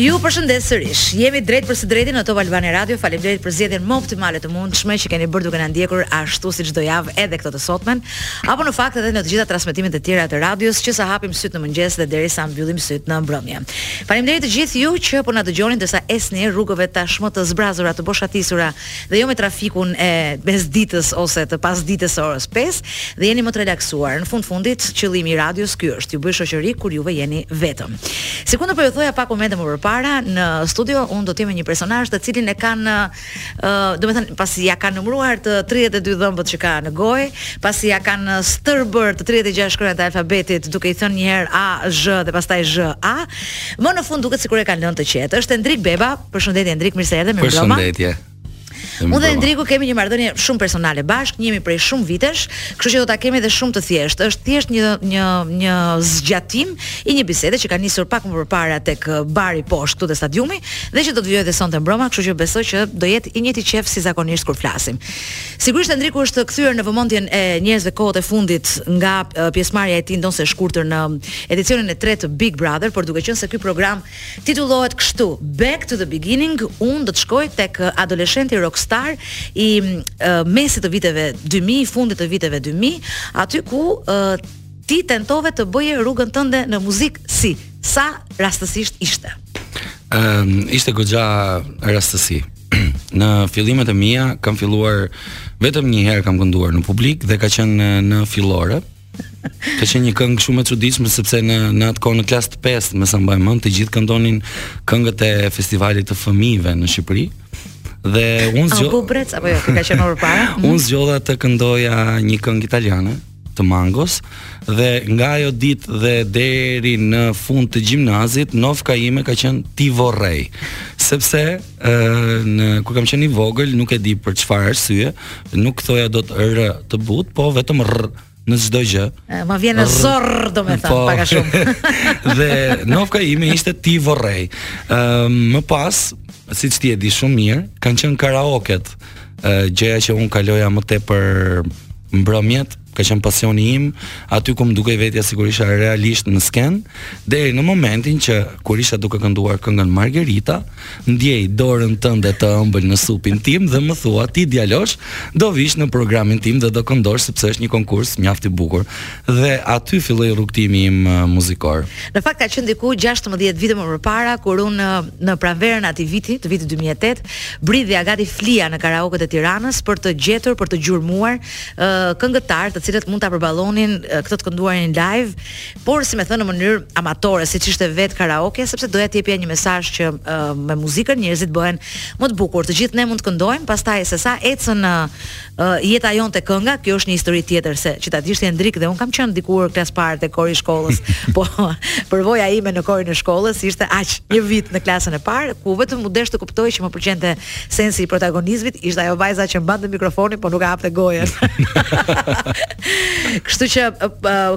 Ju përshëndes sërish. Jemi drejt për së drejti në Top Albania Radio. Faleminderit për zgjedhjen më optimale të mundshme që keni bërë duke na ndjekur ashtu si çdo javë edhe këtë të sotmen, apo në fakt edhe në të gjitha transmetimet e tjera të radios që sa hapim sytë në mëngjes dhe derisa mbyllim sytë në mbrëmje. Faleminderit të gjithë ju që po na dëgjoni ndërsa ecni rrugëve tashmë të zbrazura, të boshatisura dhe jo me trafikun e mesditës ose të pasdites së orës pesë dhe jeni më të relaksuar. Në fund fundit, qëllimi i radios ky është, t'ju bëjë shoqëri kur juve jeni vetëm. Sikundër po ju thoja pak momente më përpara, në studio unë do të jem me një personazh të cilin e kanë ë domethënë pasi ja kanë numëruar të tridhjetë e dy dhëmbët që ka në gojë, pasi ja kanë stërbërë të tridhjetë e gjashtë shkronjat e alfabetit duke i thënë një herë A, Zh dhe pastaj Zh, A, më në fund duket sikur e kanë lënë të qetë. Është Endrik Beba, Përshëndetje Endrik, mirë se erdhe, mirëmbrëma. Përshëndetje. Unë dhe Endriku kemi një marrëdhënie shumë personale bashkë, njihemi prej shumë vitesh, kështu që do ta kemi edhe shumë të thjeshtë. Është thjesht një një një zgjatim i një bisede që ka nisur pak më parë tek uh, bari poshtë këtu te stadiumi dhe që do të vijojë edhe sonte në mbrëmje, kështu që besoj që do jetë i njëjti qejf si zakonisht kur flasim. Sigurisht Endriku është kthyer në vëmendjen e njerëzve kohët e fundit nga uh, pjesëmarrja e tij ndonëse e shkurtër në edicionin e tretë të Big Brother, por duke qenë se ky program Titullohet kështu, Back to the Beginning, unë do të shkoj tek adoleshenti rockstar i mesit të viteve 2000, fundit të viteve 2000, aty ku ti tentove të bëje rrugën tënde në muzikë. Si, sa rastësisht ishte. Ëm ishte goxha rastësi. në fillimet e mia kam filluar vetëm një herë kam kënduar në publik dhe ka qenë në fillore. Ka qenë një këngë shumë e çuditshme sepse në në atë kohë në klasë të 5, me sa mbaj mend, të gjithë këndonin këngët e festivalit të fëmijëve në Shqipëri. Dhe unë zgjodha. Apo brec apo jo, ka qenë më parë. unë zgjodha të këndoja një këngë italiane të Mangos dhe nga ajo ditë dhe deri në fund të gjimnazit nofka ime ka qenë Ti vorrei sepse në kur kam qenë i vogël, nuk e di për çfarë arsye, nuk thoja dot r të butë, po vetëm rr në çdo gjë. Më vjen zorr, domethënë, po, pak a shumë. dhe nofka ime ishte Ti vorrei. Ëm më pas, siç ti e di shumë mirë, kanë qenë karaoket gjëja që unë kaloja më tepër mbrëmjet, ka qenë pasioni im, aty ku më dukej vetja sikur isha realisht në skenë, deri në momentin që kur isha duke kënduar këngën Margherita, ndjej dorën tënde të ëmbël në supin tim dhe më thua ti djalosh, do vish në programin tim dhe do këndosh sepse është një konkurs mjaft i bukur. Dhe aty filloi rrugëtimi im uh, muzikor. Në fakt ka qenë diku 16 vite më përpara kur unë uh, në pranverën e atij viti, të vitit 2008, bridhja gati flija në karaoket e Tiranës për të gjetur, për të gjurmuar këngëtarë të cilët mund ta përballonin këtë të kënduarin live, por si me thënë në mënyrë amatore, siç ishte vet karaoke, sepse doja të jepja një mesazh që me muzikën njerëzit bëhen më të bukur. Të gjithë ne mund të këndojmë, pastaj se sa ecën jeta jonë te kënga, kjo është një histori tjetër se që ta dish ti Endrik, dhe un kam qenë dikur klas parë te kori i shkollës. Po përvoja ime në korin e shkollës ishte aq një vit në klasën e parë ku vetëm u desh të kuptoj që më pëlqente Sensi i protagonizmit ishte ajo vajza që mbante mikrofonin, po nuk e hapte gojën. Kështu që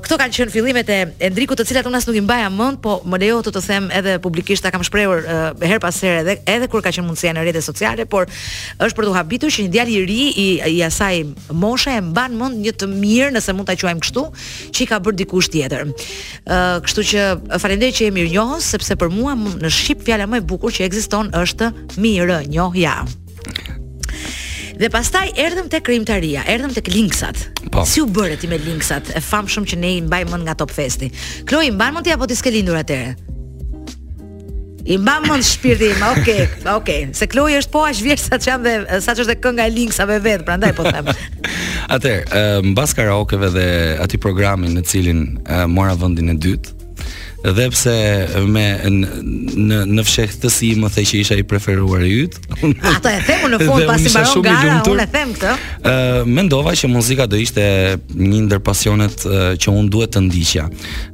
këto kanë qenë fillimet e Endrikut, të cilat unë as nuk i mbaja mend, po më lejo të të them edhe publikisht ta kam shprehur her pas here edhe edhe kur ka qenë mundësia në rrjete sociale, por është për të habitur që një djalë i ri i, i asaj moshe e mban mend një të mirë, nëse mund ta quajmë kështu, që i ka bërë dikush tjetër. Ë, kështu që faleminderit që je mirënjohës, sepse për mua në shqip fjala më e bukur që ekziston është Mirënjohja. Dhe pastaj erdhëm te krijimtaria, erdhëm tek Linksat. Po. Si u bëre ti me Linksat? E famshmit që ne i mbajmë mend nga Top Festi. Kloi, i mban mend ti apo ti s'ke lindur atëherë? I mban mend shpirti im, ok, ok. Se Kloi është po aq vjeç sa ç'jam dhe sa ç'është kënga e Linksave vet, prandaj po them. Atëherë, mbas karaokeve dhe atij programit në cilin mora vendin e dytë, Edhe pse më në në fshehtësi më the që isha i preferuari yt. Ato e them në fund pasi mbaron gara, unë e them këtë. Ë uh, mendova që muzika do ishte një ndër pasionet uh, që unë duhet të ndiqja.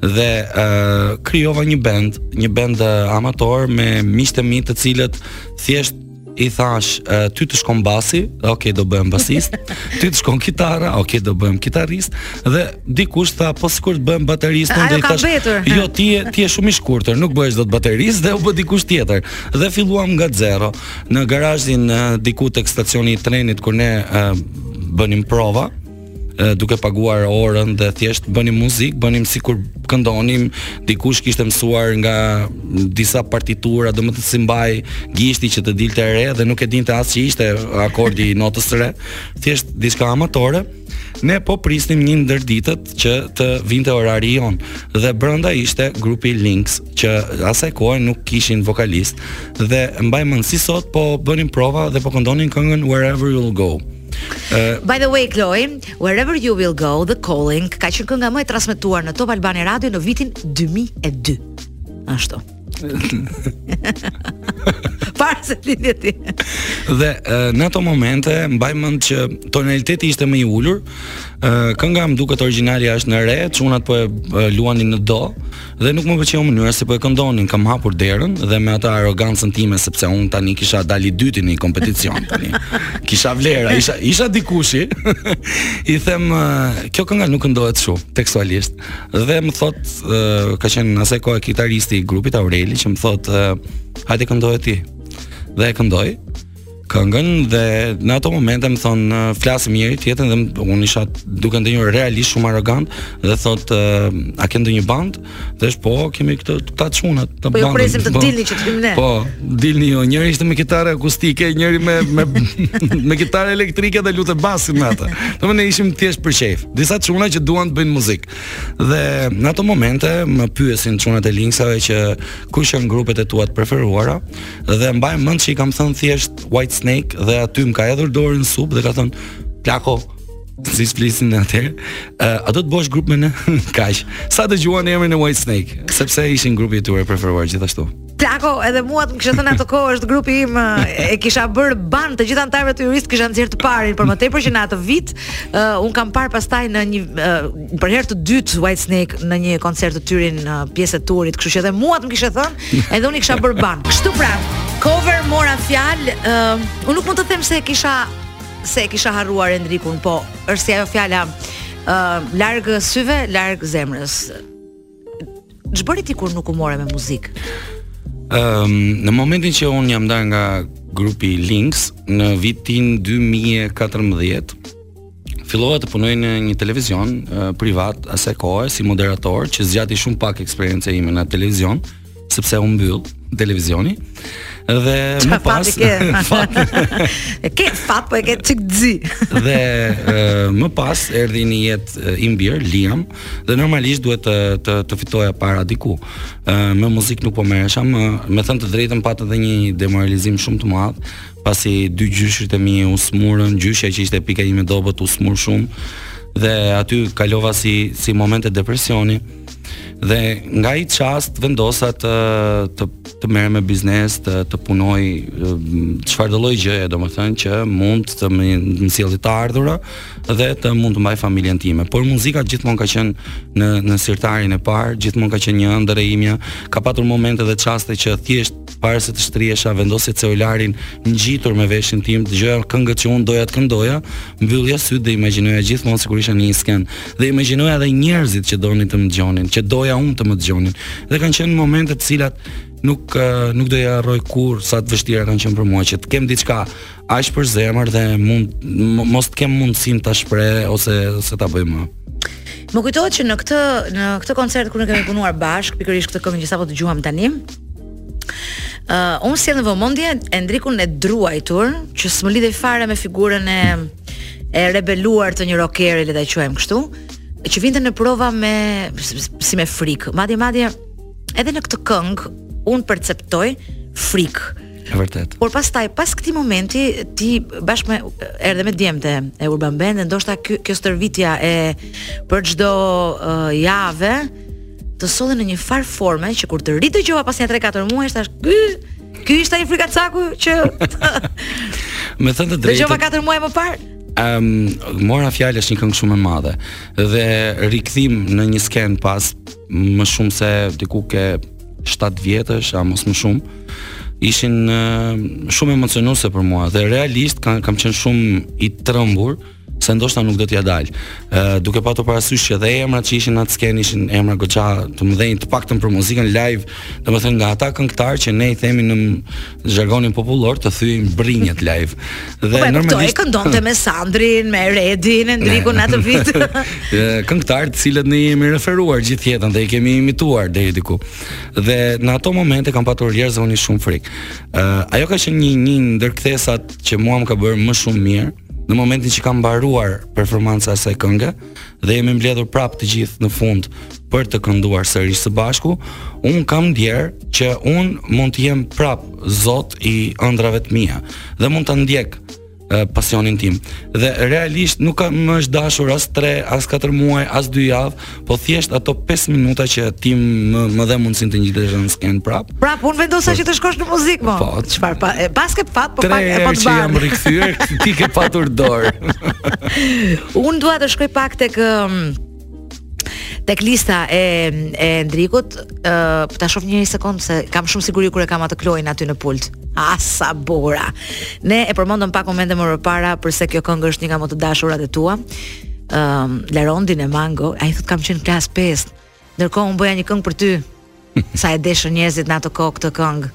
Dhe ë uh, krijova një band, një band uh, amator me miqtë e mi të cilët thjesht i thash ty të shkon basi, ok do bëhem basist, ty të shkon kitara, ok do bëhem kitarist dhe dikush tha po sikur të bëhem baterist, unë i thash jo ti je ti je shumë i shkurtër, nuk bëhesh dot baterist dhe u bë dikush tjetër. Dhe filluam nga zero në garazhin diku tek stacioni i trenit ku ne bënim prova, duke paguar orën dhe thjesht bënim muzikë, bënim sikur këndonim, dikush kishte mësuar nga disa partitura, domethënë si mbahej gishti që të dilte re dhe nuk e dinte as që ishte akordi i notës re, thjesht diçka amatore, ne po prisnim një ndër ditët që të vinte orari jonë dhe brenda ishte grupi Links që asaj kohe nuk kishin vokalist dhe mbaj mend si sot po bënin prova dhe po këndonin këngën Wherever You'll Go. Uh, By the way, Chloe, Wherever You Will Go, The Calling, ka qenë kënga më e transmetuar në Top Albania Radio në vitin 2002. Ashtu. Para se të lindje ti. Dhe në ato momente, mbaj mend që tonaliteti ishte më i ulur, kënga më duket origjinali është në re, çunat po e luanin në do, Dhe nuk më pëlqeu mënyra si po e këndonin, kam hapur derën dhe me atë arrogancën time sepse un tani kisha dalë i dyti në një kompeticion tani. Kisha vlera, isha isha dikushi. I them, kjo kënga nuk këndohet kështu tekstualisht. Dhe më thot, ka qenë asaj kohe kitaristi i grupit Aureli që më thot, hajde këndoje ti. Dhe e këndoj. këngën dhe në ato momente më thon flasim me njëri-tjetrin dhe unë isha duke ndenjur realisht shumë arrogant dhe thot a ke ndonjë band dhe thashë po kemi këta çunat e bandit po ju presim të dilni që të hyjmë ne po dilni ju njëri ishte me kitarë akustike njëri me me me kitarë elektrike dhe lunte basin me atë domethënë ne ishim thjesht për qejf disa çuna që duan të bëjnë muzikë dhe në ato momente më pyesin çunat e linksave që kush janë grupet e tua të preferuara Dhe mbaj mend që i kam thënë thjesht Whitesnake dhe aty më ka hedhur dorën në sup dhe ka thënë plako si s'plasim atëherë uh, A do të bësh grup me ne kaq Sa dëgjuan emrin e Whitesnake Sepse ishin grupi i tyre i preferuar gjithashtu Plako, edhe mua të më kishe thënë atë kohë është grupi im E kisha bërë ban të gjitha antarëve të jurisë të kisha nxjerrë të parin Për më tepër që në atë vit uh, Unë kam parë pastaj në një uh, Për herë të dytë Whitesnake në një koncert të tyre uh, pjesë të turit Kështu që edhe mua të më kishe thënë Edhe unë kisha bër ban. Kështu pra, kur e mora fjalën, uh, unë nuk mund të them se e kisha se e kisha harruar Endrikun, po është si ajo fjala uh, larg syve, larg zemrës. Ç'bëri ti kur nuk u more me muzikë? Ëm um, në momentin që un jam ndar nga grupi Links në vitin 2014, Fillova të punoj në një televizion uh, privat asaj kohe si moderator që zgjati shumë pak eksperiencë ime në televizion, sepse u mbyll televizioni. Dhe më pas ke, fat. e ke fat po e ke çik zi. dhe uh, më pas erdhi në jetë im bir Liam dhe normalisht duhet të të, të fitoja para diku. Uh, me muzikë nuk po merresha, më me thënë të drejtën pata edhe një demoralizim shumë të madh, pasi dy gjyshit e mi u smurën, gjyshja që ishte pika ime e dobët u smur shumë dhe aty kalova si si momente depresioni dhe nga ai çast vendosa të të të merrem me biznes, të të punoj çfarëdo lloj gjëje, domethënë që mund të më sillte të ardhura dhe të mund të mbaj familjen time. Por muzika gjithmonë ka qenë në në sirtarin e parë, gjithmonë ka qenë një ëndërr e imja, ka patur momente dhe çaste që thjesht para se të shtrihesha vendosja celularin ngjitur me veshin tim, dëgjoja këngët që unë doja të këndoja, mbyllja sytë dhe imagjinoja gjithmonë sikur isha në një sken. Dhe imagjinoja edhe njerëzit që donin të më dëgjonin, që doja unë të më dëgjonin. Dhe kanë qenë momente të cilat nuk nuk do i harroj kurrë sa të vështira kanë qenë për mua që të kem diçka aq për zemër dhe mund mos të kem mundësinë ta shpreh ose se ta bëj më. Më kujtohet që në këtë në këtë koncert kur ne kemi punuar bashkë, pikërisht këtë këngë që sapo dëgjuam tani, ë uh, unë sjell në vëmendje Endrikun e druajtur, që s'më lidhej fare me figurën e e rebeluar të një rockeri, le ta quajmë kështu, që vinte në prova me si me frikë. Madje madje edhe në këtë këngë unë perceptoj frikë. E vërtetë. Por pastaj pas këtij momenti ti bashkë me erdhe me djemtë e Urban Band, ndoshta kjo, kjo stërvitja e për çdo uh, jave të solli në një farë forme që kur të ridëgjova pas një 3-4 muajsh thashë ky ky ishte ai frikacaku që me thënë të drejtë. Dëgjova 4 muaj më parë. Ehm, um, mo, Rrjedh fjalë është një këngë shumë e madhe dhe rikthim në një skenë pas më shumë se diku ke 7 vjetësh, a mos më shumë, ishin uh, shumë emocionuese për mua dhe realisht kam kam qenë shumë i trembur se ndoshta nuk do t'ia dal. Ë uh, duke patur parasysh që dhe emrat që ishin në atë skenë ishin emra goxha të mëdhenj, të paktën për muzikën live, domethënë nga ata këngëtarë që ne i themi në zhargonin popullor të thyejnë brinjët live. Po, dhe po, normalisht këndonte me Sandrin, me Redin, Endrikun atë vit. Këngëtarë të cilët ne u jemi referuar gjithë jetën dhe i kemi imituar deri diku. Dhe në ato momente kam patur jashtëzakonisht shumë frikë. Uh, ajo ka qenë një një ndër kthesat që mua më ka bërë më shumë mirë në momentin që kam mbaruar performanca e asaj kënge. dhe jemi mbledhur prapë të gjithë në fund për të kënduar sërish së bashku, unë kam ndier që unë mund të jem prapë zot i ëndrrave të mia dhe mund ta ndjek pasionin tim. Dhe realisht nuk kam më është dashur as 3, as 4 muaj, as 2 javë, po thjesht ato 5 minuta që ti më më dhe mundësinë të ngjitem në skenë prapë, Pra unë vendosa që të shkosh në muzikë mo. Po, çfarë pa, e paske fat, po pak e po të bën. Jam rikthyer, ti ke patur dorë. unë dua të shkoj pak tek um, tek lista e e Endrikut, ë uh, ta shoh një sekond se kam shumë siguri kur e kam atë Kloin aty në pult. Asa bora. Ne e përmendëm pak momente më parë përse kjo këngë është një nga më të dashurat e tua. Ëm um, La rondine, Mango, ai thotë kam qenë klasë 5. Ndërkohë unë bëja një këngë për ty. Sa e deshën njerëzit në atë kohë këtë këngë.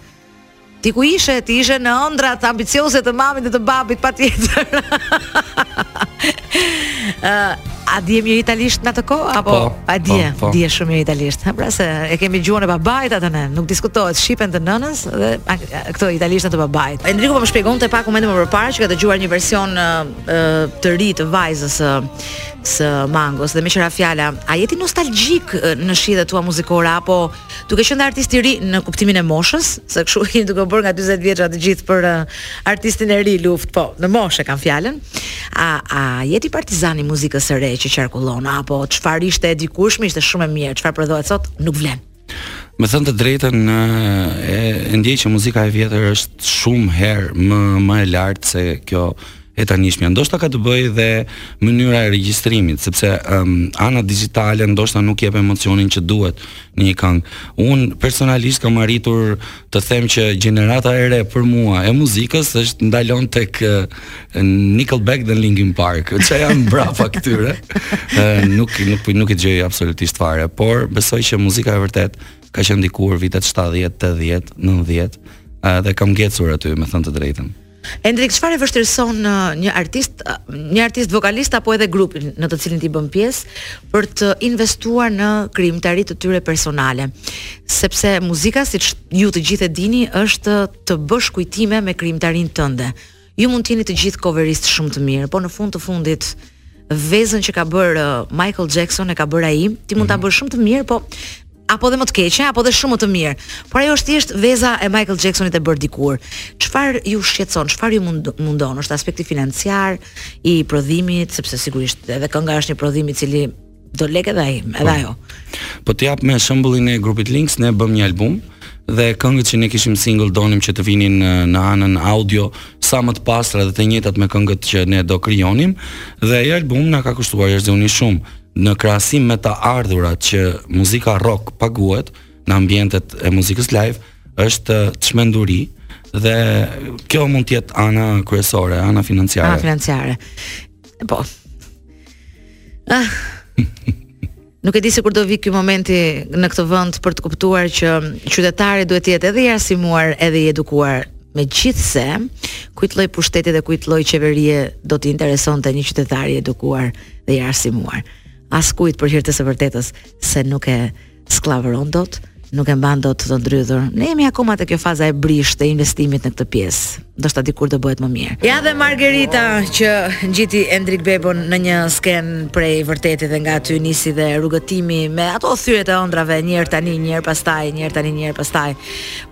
Ti ku ishe, ti ishe në ëndrrat ambicioze të mamit dhe të babit, patjetër. uh, a dije mirë italisht në atë kohë? Apo, po, a dije, po, po. Dije shumë mirë italisht. Pra se e kemi gjuhën e babait atë ne, nuk diskutohet shqipen të nënës dhe a, a, këto italishten të babait. Endriku po më shpjegonte pak momente më përpara që ka dëgjuar një version uh, të ri të vajzës uh, së Mangos dhe meqë ra fjala, a jeti nostalgjik në shijet e tua muzikore, apo duke qënë dhe artist i ri në kuptimin e moshës, se kshu jini duke u bërë nga 40 vjeça të gjithë për uh, artistin e ri luft, po, në moshë e kam fjalën, a, a jeti partizan i muzikës së re që qarkullon, apo çfarë ishte e dikurshme, ishte shumë e mirë, çfarë prodhohet sot, nuk vlen. Me thënë të drejtën e, e ndjej që muzika e vjetër është shumë herë më më e lartë se kjo e tanishmja. Ndoshta ka të bëjë dhe mënyra e regjistrimit, sepse um, ana digjitale ndoshta nuk jep emocionin që duhet në një këngë. Unë personalisht kam arritur të them që gjenerata e re për mua e muzikës është ndalon tek Nickelback dhe Linkin Park. Ça janë brapa këtyre? nuk nuk nuk i dëgjoj absolutisht fare, por besoj që muzika e vërtetë ka qenë dikur vitet 70, 80, 90 dhe kam ngecur aty, me thënë të drejtën. Endrik, çfarë e vështirëson uh, një artist, uh, një artist vokalist apo edhe grupin në të cilin ti bën pjesë për të investuar në krijimtari të tyre personale? Sepse muzika, siç ju të gjithë e dini, është të bësh kujtime me krijimtarinë tënde. Ju mund të jeni të gjithë coveristë shumë të mirë, por në fund të fundit vezën që ka bërë uh, Michael Jackson e ka bërë ai, ti mund ta mhm. bësh shumë të mirë, po apo dhe më të keqe, apo dhe shumë më të mirë. Por ajo është thjesht veza e Michael Jacksonit e bërë dikur. Çfarë ju shqetëson, çfarë ju mundon, është aspekti financiar i prodhimit, sepse sigurisht edhe kënga është një prodhim i cili do lekë edhe ai, edhe po. ajo. Po të jap me shembullin e grupit Lynx, ne bëmë një album dhe këngët që ne kishim single donim që të vinin në, në anën audio sa më të pastra dhe të njëjtat me këngët që ne do krijonim dhe ai album na ka kushtuar jashtëzakonisht shumë në krahasim me të ardhurat që muzika rock paguhet në ambientet e muzikës live, është çmenduri dhe kjo mund të jetë ana kryesore, ana financiare. Ana financiare. Po. Ah. Nuk e di se kur do vi ky momenti në këtë vend për të kuptuar që qytetari duhet të jetë edhe i arsimuar, edhe i edukuar. Megjithse, kujt lloj pushteti dhe kujt lloj qeverie do t'i interesonte një qytetar i edukuar? dhe i arsimuar. Askujt për hir të së vërtetës se nuk e skllavëron dot, nuk e mban dot të ndrydhur. Ne jemi akoma te kjo faza e brishtë e investimit në këtë pjesë. Ndoshta dikur do bëhet më mirë. Ja dhe Margerita që ngjiti Endrik Bebon në një skenë prej vërteti dhe nga aty nisi dhe rrugëtimi me ato thyerjet e ëndrrave një herë tani, një herë pastaj, një herë tani, një herë pastaj.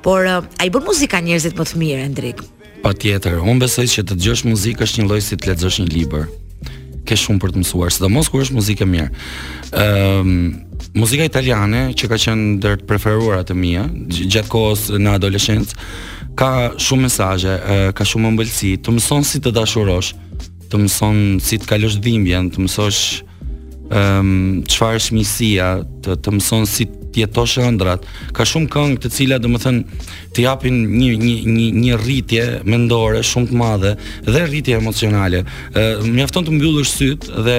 Por eh, a i bën muzika njerëzit më të mirë Endrik. Patjetër, unë besoj që të dëgjosh muzikë është një lloj si të lexosh një libër. Ke shumë për të mësuar, sidomos kur është muzikë e mirë. Ëm, um, muzika italiane që ka qenë ndër të preferuarat e mia gjatë kohës në adoleshencë, ka shumë mesazhe, ka shumë ëmbëlsi, të mëson si të dashurosh. të mëson si të kalosh dhimbjen, të mësosh ëm um, çfarë është miqësia, të të mëson si të jetosh ëndrrat. Ka shumë këngë të cilat domethënë të japin një një një një rritje mendore shumë të madhe dhe rritje emocionale. Ë uh, mjafton të mbyllësh sytë dhe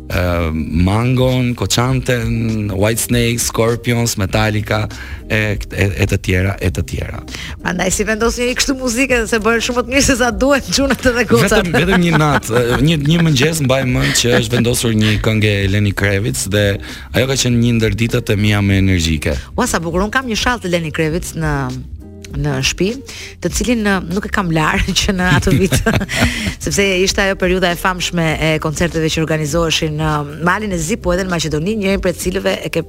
uh, mëngon, kohën tënde, White Snake, Scorpions, Metallica e e, e të tjera e të tjera. Prandaj s'i vendosni një kështu muzikë se bëheni shumë më të mirë se sa duhet çunat edhe gocat. Vetëm vetëm një natë, një një mëngjes mbaj mend që është vendosur një këngë e Lenny Kravitz dhe ajo ka qenë një ndër ditët e mia më energjike. Ua sa bukur, un kam një shall të Lenny Kravitz në në shtëpi, të cilin në, nuk e kam larë që në atë vit, sepse ishte ajo periudha e famshme e koncerteve që organizoheshin në Malin e Zi, po edhe në Maqedoni, njërin prej cilëve e ke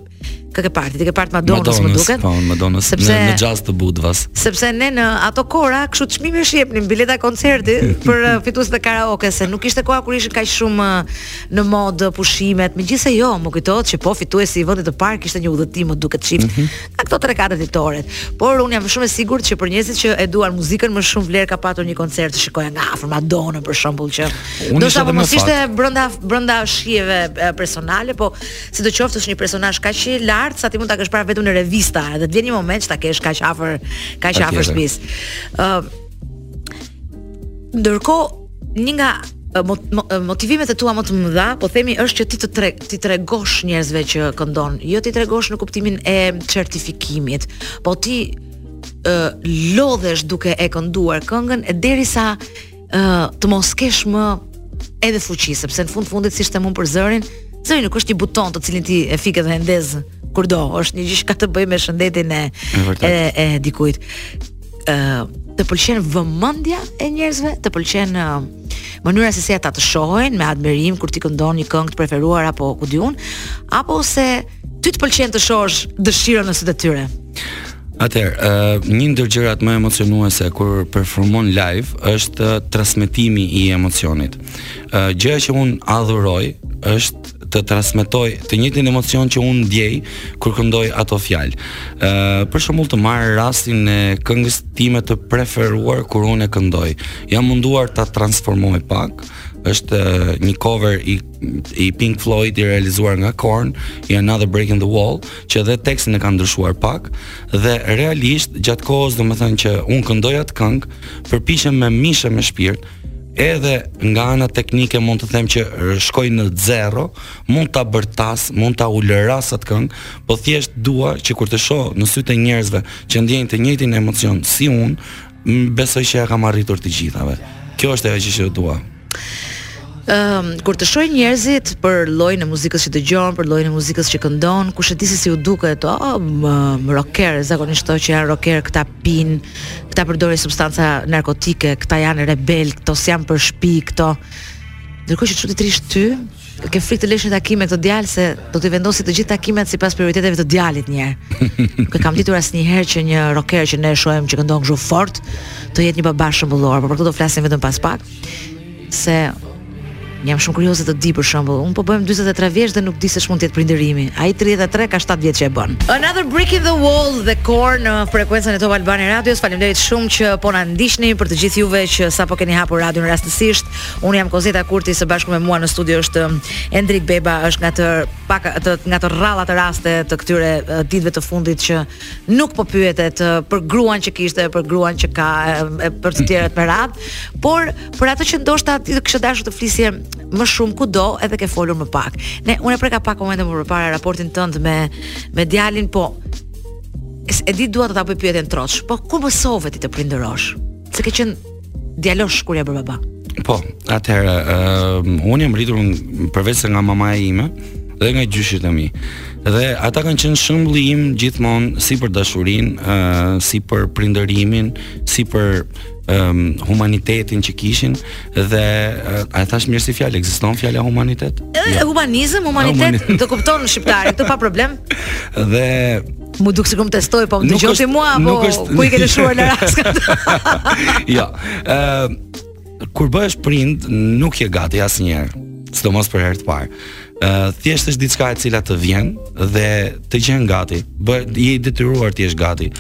kë ke parë ti, ti ke parë të Madonës, më duket. Po, Madonës, sepse, në, në Jaz të Budvës. Sepse ne në ato kohëra, kështu çmimesh i jepnim bileta koncerti për uh, fitues të karaoke se nuk ishte koha kur ishin kaq shumë uh, në modë pushimet. Megjithëse jo, më kujtohet që po fituesi i vendit të parë kishte një udhëtim, më duket çift. Mm -hmm. në këto 3-4 ditoret. Por un jam shumë e sigurt që për njerëzit që e duan muzikën më shumë vlerë ka patur një koncert të shikoje nga afër Madonna për shembull që edhe sa mos ishte brenda brenda shijeve personale, po sidoqoftë është një personazh kaq i lartë sa ti mund ta kesh parë vetëm në revista, edhe të vjen një moment që ta kesh kaq afër, kaq afër shtëpisë. Ë Ndërkohë një nga motivimet e tua më të mëdha, po themi është që ti të tre, t'i tregosh njerëzve që këndon, jo t'i tregosh në kuptimin e certifikimit, po ti ë lodhesh duke e kënduar këngën e derisa ë të mos kesh më edhe fuqi, sepse në fund fundit siç them unë për zërin, zëri nuk është një buton të cilin ti e fik edhe ndez kurdo, është një gjë që ka të bëjë me shëndetin e e, e dikujt. Ë të pëlqen vëmendja e njerëzve, të pëlqen uh, mënyra se si ata të shohin me admirim kur ti këndon një këngë të preferuar apo ku di un, apo se ty të pëlqen të shohësh dëshirën në sy të tyre. Atëherë, uh, një ndër gjërat më emocionuese kur performon live është uh, transmetimi i emocionit. Uh, gjëja që un adhuroj është të transmetoj të njëjtin emocion që unë ndjej kur këndoj ato fjalë. Ë uh, për shembull të marr rastin e këngës time të preferuar kur unë e këndoj. Jam munduar ta transformoj pak. Është uh, një cover i i Pink Floyd i realizuar nga Korn, i Another Brick in the Wall, që edhe tekstin e kanë ndryshuar pak dhe realisht gjatë kohës, domethënë që un këndoj atë këngë, përpiqem me mish e me shpirt edhe nga ana teknike mund të them që shkoj në zero, mund ta bërtas, mund ta ulëras atë këngë, po thjesht dua që kur të shoh në sytë e njerëzve që ndjejnë të njëjtin emocion si unë, besoj që ja kam arritur të gjithave. Kjo është ajo që dua. Um, kur të shohin njerëzit për llojin e muzikës që dëgjon, për llojin e muzikës që këndon, kush e di se si u duket, oh, rocker, zakonisht ato që janë rocker, këta pinë, këta përdorin substanca narkotike, këta janë rebel, këto s'janë për shpi, këto. Ndërkohë që çuditërisht ty, ke frikë të lësh takim me këtë djalë se do të vendosi të gjithë takimet sipas prioriteteve të djalit një herë. Nuk e kam ditur asnjëherë që një rocker që ne shohim që këndon kështu fort të jetë një baba shembullor, por për këtë do flasim vetëm pas pak. Se jam shumë kurioze të di për shembull, un po bëhem 43 vjeç dhe nuk di se ç'mund të jetë prindërimi. Ai 33 ka 7 vjet që e bën. Another brick in the wall the Korn në frekuencën e Top Albania Radios. Faleminderit shumë që po na ndiqni për të gjithë juve që sapo keni hapur radion rastësisht. Un jam Kozeta Kurti së bashku me mua në studio është Endrik Beba, është nga të paktët nga të rrallat raste të këtyre ditëve të fundit që nuk po pyetet për gruan që kishte, për gruan që ka, e, për të tjerët me radhë, por për atë që ndoshta ti do kishe dashur të flisje më shumë kudo, edhe ke folur më pak. Ne unë e preka pak momente më përpara raportin tënd me me djalin, po e di dua të ta bëj pyetjen troç, po ku mësove ti të prindërosh? Se ke qenë djalosh kur je bërë baba. Po, atëherë, uh, unë jam rritur përveç se nga mamaja ime dhe nga gjyshët e mi. Dhe ata kanë qenë shembulli im gjithmonë si për dashurinë, uh, si për prindërimin, si për um, humanitetin që kishin dhe uh, a e thash mirë si fjalë ekziston fjala humanitet? E, jo. humanizëm, humanitet, humanitet. të kupton shqiptari, s'ka problem. Dhe M'u duk sikur më testoi, po më dëgjon ti mua apo nuk është- ku i ke lëshuar rraskat? jo. Ë kur bëhesh prind nuk je gati asnjëherë, sidomos për herë të parë. Ë thjesht është diçka e cila të vjen dhe të gjen gati. Bë je i detyruar të jesh gati.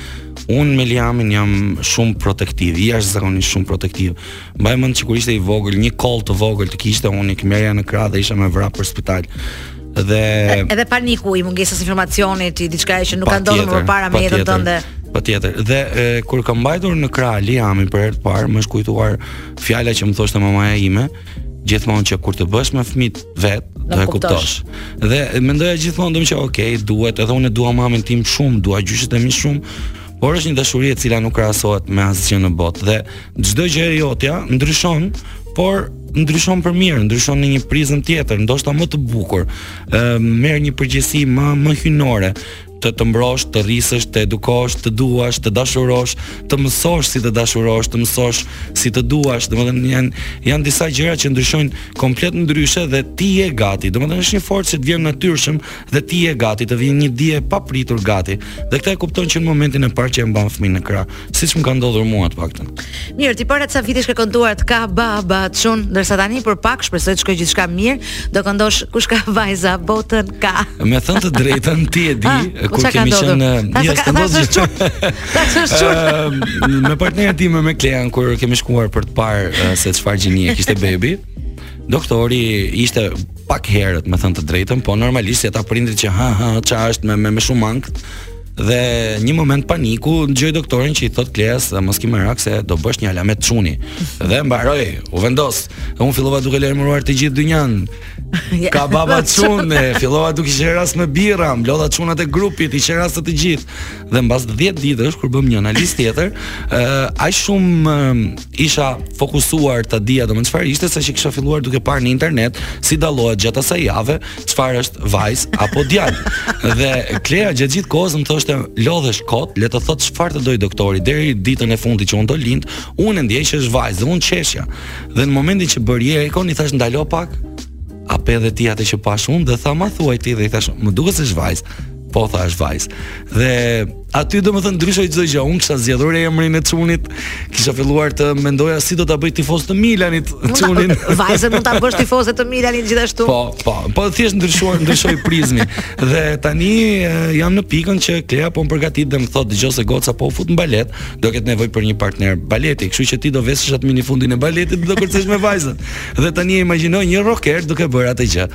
Unë me Liamin jam shumë protektiv, jashtëzakonisht shumë protektiv. Mbaj mend që kur ishte i vogël, një kollë të vogël të kishte, unë e merrja në krah dhe isha me vrap për spital. Dhe edhe paniku i mungesës së informacionit, i diçkaje që nuk ka ndodhur më parë në jetën tënde. Patjetër. Dhe e, kur kam mbajtur në krah Liamin për herë të parë, më është kujtuar fjala që më thoshte mamaja ime, gjithmonë që kur të bëhesh me fëmijët vetë do e kuptosh. Dhe mendoja gjithmonë domethënë që ok, duhet, edhe unë dua mamin tim shumë, dua gjyshët e mi shumë, por është një dashuri e cila nuk krahasohet me asgjë në botë dhe Çdo gjë e jotja ndryshon, por ndryshon për mirë, ndryshon në një prizëm tjetër, ndoshta më të bukur. Ë merr një përgjegjësi më më hyjnore të të mbrosh, të rrisësh, të edukosh, të duash, të dashurosh, të mësosh si të dashurosh, të mësosh si të duash, domethënë janë janë disa gjëra që ndryshojnë komplet ndryshe dhe ti je gati. Domethënë është një forcë që të vjen natyrshëm dhe ti je gati, të vjen një dije e papritur gati. Dhe këtë e kupton që në momentin e parë që e mban fëmijën në krah. Siç më ka ndodhur mua të paktën. Mirë, ti para ca vitesh ke kënduar të ka baba çun, ndërsa tani për pak shpresoj të shkojë gjithçka mirë, do këndosh kush ka vajza botën ka. Me thënë të drejtën, ti e di, ah, po kur kemi qenë në një stëndot. Ta të shqurë. Me partneren time Klean, kur kemi shkuar për të parë eh, se çfarë gjinie kishte bebi, doktori ishte pak herët, me thënë të drejtën, po normalisht si ata prindrit që ha ha, ça është me me, me shumë ankth, Dhe një moment paniku, dëgjoj doktorin që i thot Kleas, mos ki merak se do bësh një alamet çuni. Dhe mbaroi, u vendos. Dhe un fillova duke lajmëruar të gjithë dynjan. Ka baba çun, fillova duke qerasur me birra, mblodha çunat e grupit, i qerasa të gjithë. Dhe mbas 10 ditësh kur bëm një analizë tjetër, ë uh, aq shumë uh, isha fokusuar ta dija tamam çfarë ishte saqë kisha filluar duke parë në internet si dallohet gjatë asaj jave çfarë është vajz apo djalë. dhe Klea gjatë gjithë kohës më thoshte lodhesh kot, le të thotë çfarë të dojë doktori deri ditën e fundit që unë do lind, unë e ndjej që është vajzë, dhe unë qeshja. Dhe në momentin që bëri ekon i thash ndalo pak, a pe edhe ti atë që pash unë dhe tha ma thuaj ti dhe i thash më duket se është vajzë. Po tha është vajzë. Dhe Aty domethënë ndryshoi çdo gjë. Unë kisha zgjedhur emrin e çunit, kisha filluar të mendoja si do ta bëj tifoz të Milanit, çunin. Vajzën mund ta bësh tifoze të Milanit gjithashtu. Po, po, po thjesht ndryshoi, ndryshoi prizmi. Dhe tani jam në pikën që Klea po më përgatit dhe më thotë dëgjo se goca po u fut në balet, do ketë nevojë për një partner baleti, kështu që ti do veshësh atë minifundin e baletit dhe do kërcesh me vajzën. Dhe tani imagjino një rocker duke bërë atë gjë.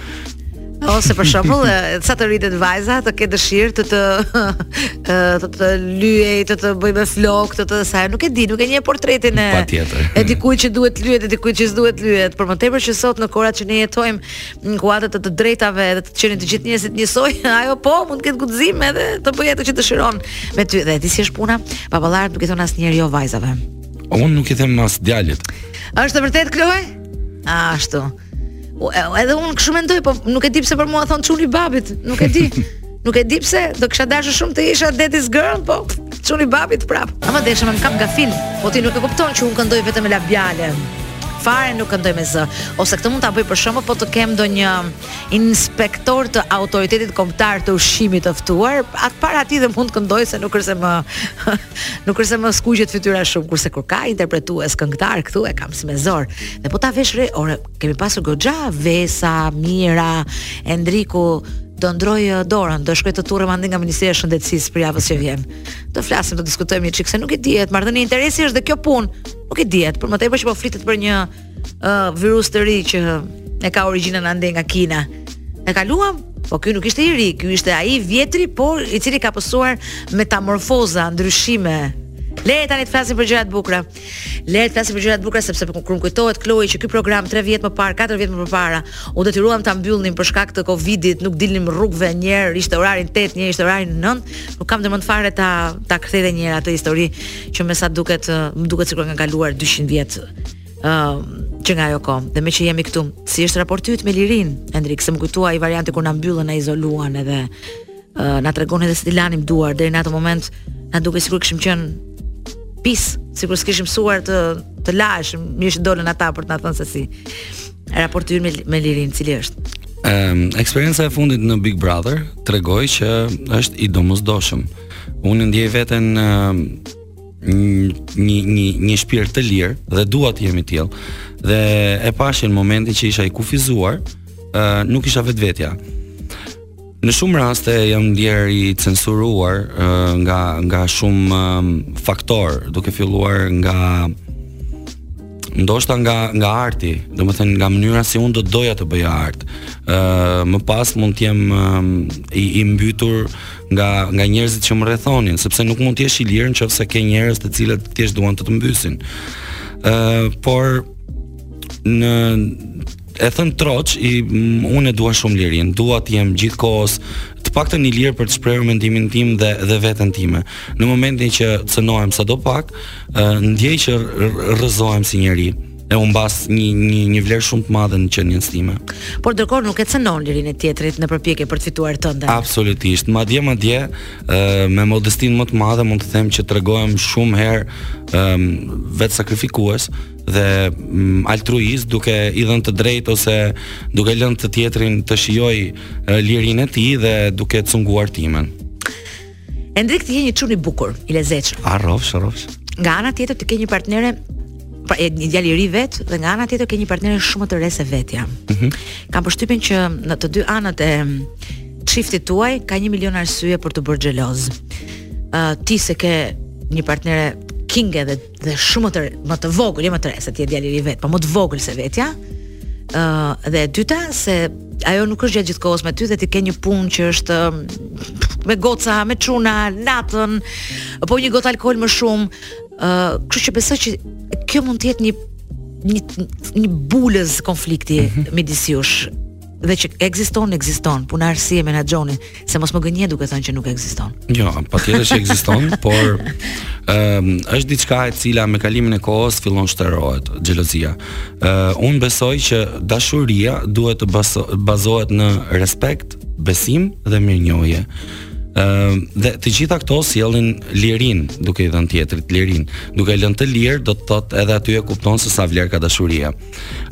Ose për shembull, sa të rritet vajza, të ketë dëshirë të të të të, të lyej, të të bëj me flok, të të sa, nuk e di, nuk e një portretin e Patjetër. e dikujt që duhet lyer, e dikujt që s'duhet lyer, për më tepër që sot në kohërat që ne jetojmë në kuadër të të drejtave dhe të qenit të gjithë njerëzit njësoj, ajo po mund të ketë guxim edhe të bëjë atë që dëshiron me ty. Dhe ti si është puna? Baballarët nuk i thon asnjëherë jo vajzave. Unë nuk i them as djallit. Është vërtet Kloe? Ashtu. O, edhe unë kështu mendoj, po nuk e di pse për mua thon çuni i babit, nuk e di. Nuk e di pse, do kisha dashur shumë të isha daddy's girl, po çuni i babit prap. Ama deshe me më kap gafil, po ti nuk e kupton që un këndoj vetëm me labiale. Fare nuk këndoj me zë. Ose këtë mund ta bëj për shembull, po të kem ndonjë inspektor të autoritetit kombëtar të ushqimit të ftuar, atë para atij dhe mund të këndoj se nuk është se më Nuk është se mos skuqet fytyra shumë kurse kur ka interpretues këngëtar këtu e kam si me zor. Dhe po ta vesh re, ore, kemi pasur goxha Vesa, Mira, Endriku, do ndërroj uh, dorën, do shkoj të turrem andej nga Ministria e Shëndetësisë për javën që vjen. Do flasim, do diskutojmë një çik se nuk i dihet, marrëdhënie interesi është dhe kjo punë. Nuk i dihet, për më tepër që po flitet për një uh, virus të ri që e ka origjinën andej nga Kina. E kaluam Po ky nuk ishte i ri, ky ishte ai i vjetri, por i cili ka pësuar metamorfoza, ndryshime. Le tani të flasim për gjëra të bukura. Le të flasim për gjëra të bukura sepse kur më kujtohet Kloi që ky program 3 vjet më parë, 4 vjet më parë, u detyruam ta mbyllnim për shkak të Covidit, nuk dilnim rrugëve një herë ishte orari në 8, një ishte orari në 9, nuk kam ndërmend fare ta ta kthej edhe një herë atë histori që me sa duket, më duket sikur kanë kaluar 200 vjet Ëm që nga ajo kohë. Dhe meqë jemi këtu, si është raporti yt me lirinë, Endrik, se më kujtua ai varianti kur na mbyllën, na izoluan edhe uh, na tregonin edhe si t'i lanim duart deri në atë moment, na dukej sikur kishim qenë pis, sikur s'kishim mësuar të të laheshim, mirë që dolën ata për të na thënë se si. Raporti yt me, me lirinë, cili është? Um, eksperienca e fundit në Big Brother tregoi që është i domosdoshëm. Unë ndjej veten uh, një një një shpirt të lirë dhe dua të jem i tillë. Dhe e pashë në momentin që isha i kufizuar, ë uh, nuk isha vetvetja. Në shumë raste jam ndjerë i censuruar uh, nga nga shumë um, faktorë, duke filluar nga ndoshta nga nga arti, domethënë nga mënyra si unë do të doja të bëja art. Ë uh, më pas mund të jem uh, i, i mbytur nga nga njerëzit që më rrethonin, sepse nuk mund të jesh i lirë në qoftë se ke njerëz të cilët thjesht duan të të mbysin. Ë uh, por në E thënë troç, unë e dua shumë lirinë, dua të jem gjithë kohës të paktën i lirë për të shprehur mendimin tim dhe dhe veten time. Në momentin që cënohem sadopak, ndjej që rrëzohem si njeri e humbas një një një vlerë shumë të madhe në qenien time. Por ndërkohë nuk e cënon lirinë e tjetrit në përpjekje për të fituar tënden. Absolutisht. Madje madje me modestinë më të madhe mund të them që tregohem shumë herë vetësakrifikues dhe mm, altruist duke i dhënë të drejtë ose duke lënë tjetrin të shijojë lirinë e tij dhe duke cunguar timen. Endrik ti je një çun i bukur, i lezetshëm. A rrofsh, rrofsh. Nga ana tjetër ti ke një partnere pra je një djalë i ri vetë dhe nga ana tjetër ke një partnere shumë të re se vetja. Mm -hmm. Kam përshtypjen që në të dy anët e çiftit tuaj ka një milion arsye për t'u bërë xheloz. Ë uh, ti se ke një partnere kinge dhe dhe shumë të më të vogël, jo më të re, se ti je djalë i ri vet, po më të vogël se vetja. Ë uh, dhe e dyta se ajo nuk është gjatë gjithë kohës me ty dhe ti ke një punë që është me goca, me çuna, natën, apo një gotë alkool më shumë. Ë, uh, kështu që besoj që kjo mund të jetë një një një bulëz konflikti mm -hmm. midis jush. dhe që ekziston, ekziston, puna është si e menaxhoni, se mos më gënje duke thënë që nuk ekziston. Jo, patjetër që ekziston, por ëm ehm, um, është diçka e cila me kalimin e kohës fillon shterohet, xhelozia. Ë uh, un besoj që dashuria duhet të bazohet në respekt, besim dhe mirënjohje. Ëm ehm, uh, dhe të gjitha këto sjellin lirin, duke i dhënë tjetrit lirin. Duke e lënë të lirë do të thotë edhe aty e kupton se sa vlerë ka dashuria.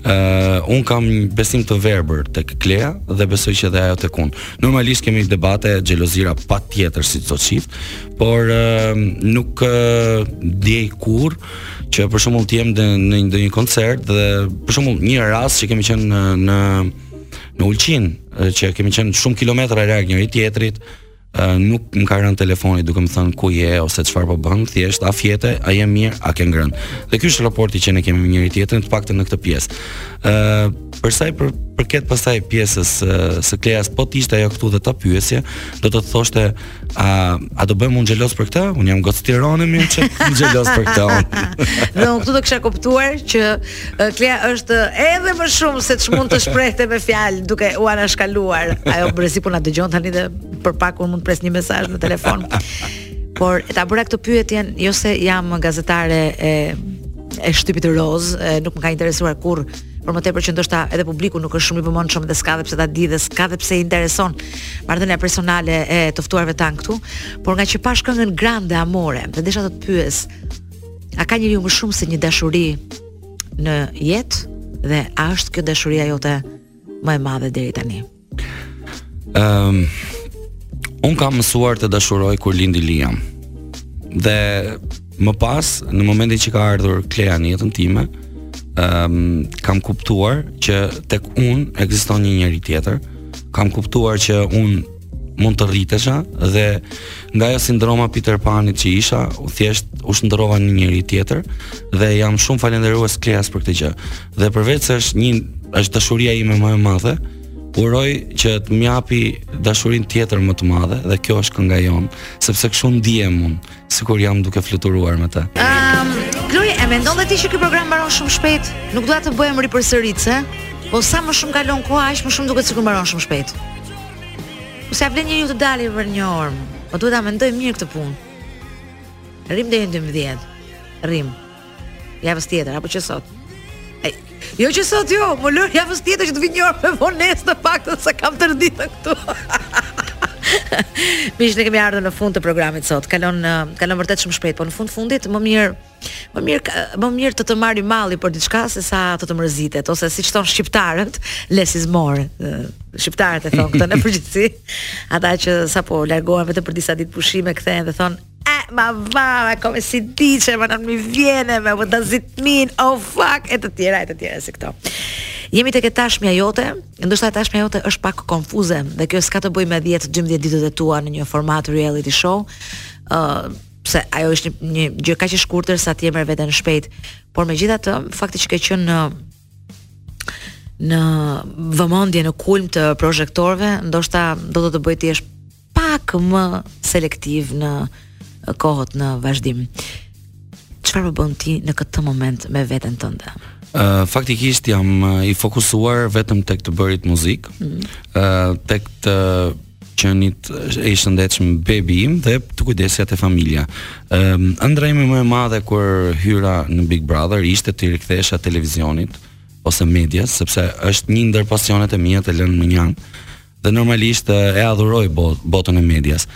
Uh, un kam një besim të verbër tek Klea dhe besoj që edhe ajo tek un. Normalisht kemi debate xhelozira patjetër si çdo çift, por uh, nuk uh, di kurrë që për shembull të jem në në ndonjë koncert dhe për shembull një rast që kemi qenë në në, në Ulqin, që kemi qenë shumë kilometra larg njëri tjetrit, nuk më ka rënë telefoni duke më thënë ku je ose çfarë po bën, thjesht a fjete, a je mirë, a ke ngrënë. Dhe ky është raporti që ne kemi me njëri tjetrin, të paktën në këtë pjesë. Ë, uh, për sa i për, përket pastaj pjesës uh, së Kleas, po të ishte ajo këtu dhe ta pyesje, do të thoshte a a do bëhem unë xhelos për këtë? Unë jam gocë Tirane më që xhelos për këtë. dhe unë këtu do kisha kuptuar që Klea është edhe më shumë se ç'mund të shprehte me fjalë duke u anashkaluar. Ajo besoj po na dëgjon tani dhe për pak unë mund të pres një mesazh në telefon. Por ta bëra këtë pyetjen jo se jam gazetare e e shtypit rozë, e, nuk më ka interesuar kurrë, por më tepër që ndoshta edhe publiku nuk është shumë i vëmendshëm dhe s'ka dhe pse ta di dhe s'ka dhe pse i intereson marrëdhënia personale e të ftuarve tan këtu, por nga që pash këngën Grande Amore, dhe desha të të pyes, A ka njeriu më shumë se një dashuri në jetë dhe a është kjo dashuria jote më e madhe deri tani? Ehm, um, un kam mësuar të dashuroj kur lindi Liam. Dhe më pas, në momentin që ka ardhur Klea në jetën time, ehm, um, kam kuptuar që tek un ekziston një njeri tjetër. Kam kuptuar që un mund të rritesha dhe nga ajo sindroma Peter Panit që isha, u thjesht u shndrova në njeri tjetër dhe jam shumë falënderues Kleas për këtë gjë. Dhe përveç se është një është dashuria ime më e madhe, uroj që të më japi dashurinë tjetër më të madhe dhe kjo është kënga jon, sepse kështu ndihem unë. sikur jam duke fluturuar me të. Ëm, um, Kloj, e mendon dhe ti që ky program mbaron shumë shpejt? Nuk dua të bëhem ripërsëritëse, po sa më shumë kalon koha, aq më shumë duket sikur mbaron shumë shpejt. Po s'ia vlen njeriu të dalë për një orë? Po duhet ta mendoj mirë këtë punë. Rrim deri në 12. Rrim. Javës tjetër apo që sot. Ej, jo që sot jo, më lër javës tjetër që të vi një orë me vonesë në fakt se kam tërë ditën këtu. Miq ne kemi ardhur në fund të programit sot. Kalon kalon vërtet shumë shpejt, po në fund të fundit më mirë më mirë më mirë të të marri malli për diçka se sa të të mërzitet ose siç thon shqiptarët, less is more. Shqiptarët e thon këtë në përgjithësi. Ata që sapo largohen vetëm për disa ditë pushime kthehen dhe thon E, ma va, ma come si dice, ma non mi viene, me më të zitmin, oh fuck, e të tjera, e të tjera, si këto. Jemi tek e tashmja jote, ndoshta e tashmja jote është pak konfuze dhe kjo s'ka të bëjë me 10-12 ditët e tua në një format reality show. ë uh, se ajo është një, një gjë kaq e shkurtër sa ti e merr veten shpejt, por megjithatë fakti që ke qenë në në vëmendje në kulm të projektorëve, ndoshta do të të bëjë të jesh pak më selektiv në kohët në vazhdim. Çfarë po bën ti në këtë moment me veten tënde? Uh, faktikisht jam uh, i fokusuar vetëm tek të bërit muzikë, mm -hmm. uh, tek të qenit i shëndetshëm bebi im dhe te kujdesja te familja. Ëm um, ëndra ime më e madhe kur hyra në Big Brother ishte t'i rikthehesha televizionit ose medias, sepse është një ndër pasionet e mia të lënë më njanë. dhe normalisht e adhuroj botën e medias.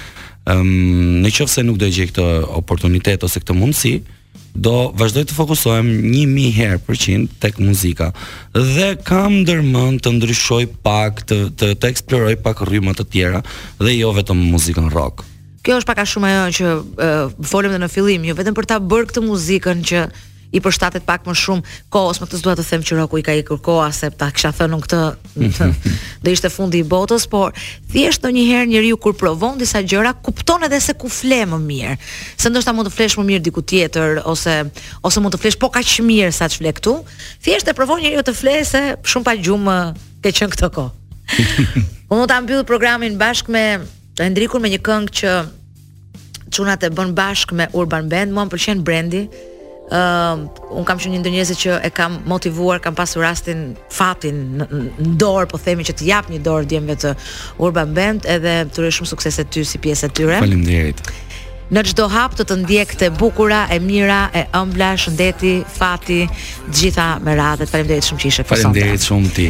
Ëm në qoftë se nuk do e gjej këtë oportunitet ose këtë mundësi, do vazhdoj të fokusohem 1000 herë për qind tek muzika dhe kam ndërmend të ndryshoj pak të të, të eksploroj pak rryma të tjera dhe jo vetëm muzikën rock. Kjo është pak a shumë ajo që uh, folëm edhe në fillim, jo vetëm për ta bërë këtë muzikën që i përshtatet pak më shumë kohës, me këtë s'dua të them që rokut i ka ikur koha se ta kisha thënë unë këtë, do ishte fundi i botës, por thjesht ndonjëherë njeriu kur provon disa gjëra kupton edhe se ku fle më mirë. Se ndoshta mund të flesh më mirë diku tjetër ose ose mund të flesh po kaq mirë sa ç'fle këtu, thjesht e provon njeriu të flejë se shumë pa gjumë ke qenë këtë kohë. Unë dua ta mbyll programin bashkë me Endrikun me një këngë që çunat e bënë bashkë me Urban Band, mua më pëlqen brendi. Ëm uh, un kam qenë një ndër njerëzit që e kam motivuar, kam pasur rastin, fatin në, në dorë, po themi që të jap një dorë djemve të Urban Band edhe të uroj shumë suksese ty si pjesë e tyre. Faleminderit. Në çdo hap të të ndjektë e bukura, e mira, e ëmbla, shëndeti, fati, të gjitha me radhë. Faleminderit shumë që ishe këtu. Faleminderit shumë ti.